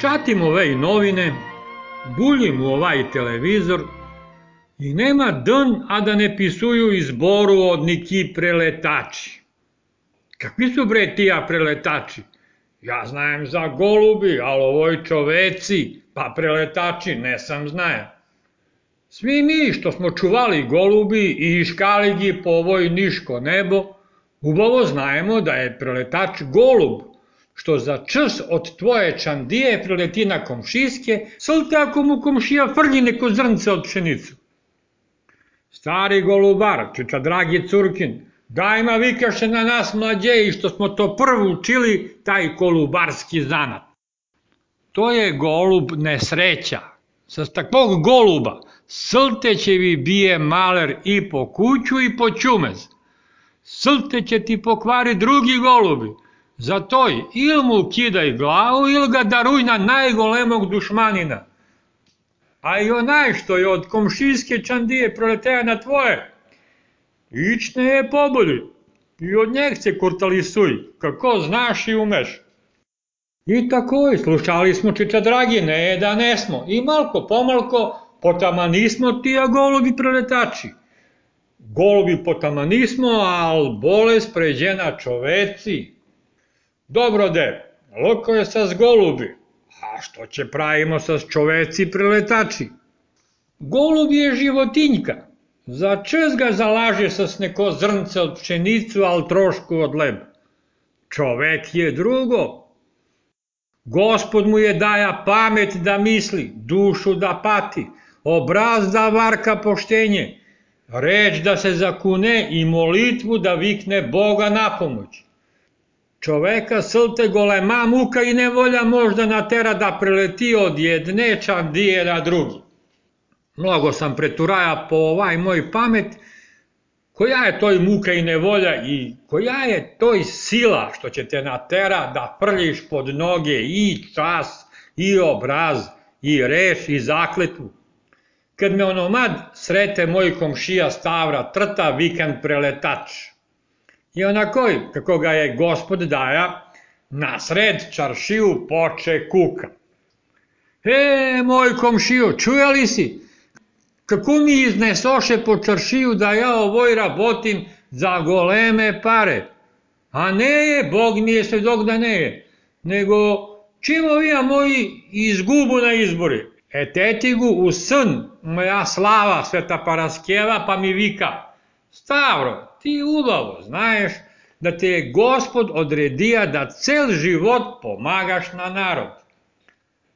Čatim ove novine, buljim u ovaj televizor i nema dan, a da ne pisuju izboru od neki preletači. Kakvi su bre tija preletači? Ja znajem za golubi, ali ovoj čoveci, pa preletači ne sam znaja. Svi mi što smo čuvali golubi i iškaligi po ovoj niško nebo, ubavo znajemo da je preletač golub, što za čas od tvoje čandije prileti na komšijske, salte ako mu komšija frlji neko zrnce od pšenicu. Stari golubar, čeča dragi Curkin, dajma vikaše na nas mlađeji što smo to prvo učili, taj golubarski zanat. To je golub nesreća. Sa takvog goluba Sltećevi bije maler i po kuću i po čumez. Slte će ti pokvari drugi golubi, za toj il mu kidaj glavu il ga daruj na najgolemog dušmanina. A i onaj što je od komšijske čandije proleteja na tvoje, ične je poboli i od njeg se kurtalisuj, kako znaš i umeš. I tako, slušali smo Čiča Dragi, ne da ne smo, i malko pomalko Potamanismo ti, a golubi preletači. Golubi potamanismo, al bolest pređena čoveci. Dobro de, loko je sa golubi, a što će pravimo sa čoveci preletači? Golub je životinjka, za čes ga zalaže sa neko zrnce od pšenicu, al trošku od leba. Čovek je drugo. Gospod mu je daja pamet da misli, dušu da pati, obraz da varka poštenje, reč da se zakune i molitvu da vikne Boga na pomoć. Čoveka slte golema muka i nevolja možda natera da preleti od jedne čandije na drugi. Mnogo sam preturaja po ovaj moj pamet, koja je toj muka i nevolja i koja je toj sila što će te natera da prljiš pod noge i čas, i obraz, i reč, i zakletvu. Kad me onomad srete moj komšija Stavra trta vikend preletač. I onakoj, kako ga je gospod daja, na sred čaršiju poče kuka. E, moj komšiju, čuje li si? Kako mi iznesoše po čaršiju da ja ovoj rabotim za goleme pare? A ne je, Bog mi je svedok da ne je. Nego, čim ovija moji izgubu na izbori? Etetigu u sn moja slava sveta Paraskeva pa mi vika, Stavro, ti ubavo znaješ da te je gospod odredija da cel život pomagaš na narod.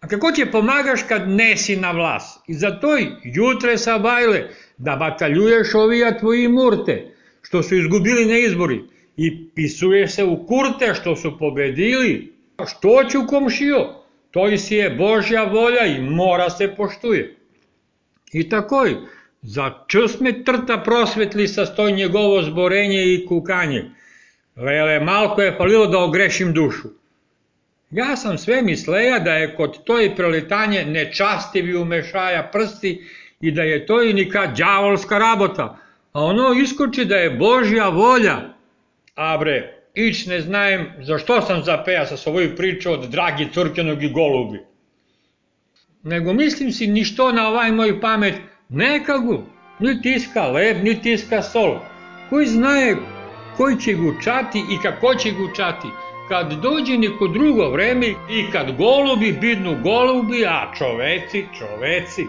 A kako će pomagaš kad nesi na vlas? I zato jutre sa bajle da bataljuješ ovija tvoji murte, što su izgubili na izbori, i pisuješ se u kurte što su pobedili. Što ću komšio? To si je Božja volja i mora se poštuje. I takoj, za čas me trta prosvetli sa stoj njegovo zborenje i kukanje. Vele, malko je falilo da ogrešim dušu. Ja sam sve misleja da je kod toj preletanje nečastivi umešaja prsti i da je to i nika djavolska rabota, a ono iskoči da je Božja volja. A bre, ić ne znajem za što sam zapeja sa svoju priču od dragi Crkenog i golubi. Nego mislim si ništo na ovaj moj pamet, nekagu, ni tiska leb, ni tiska sol. Koji znaje koji će gučati i kako će gučati, kad dođe neko drugo vreme i kad golubi bidnu golubi, a čoveci, čoveci,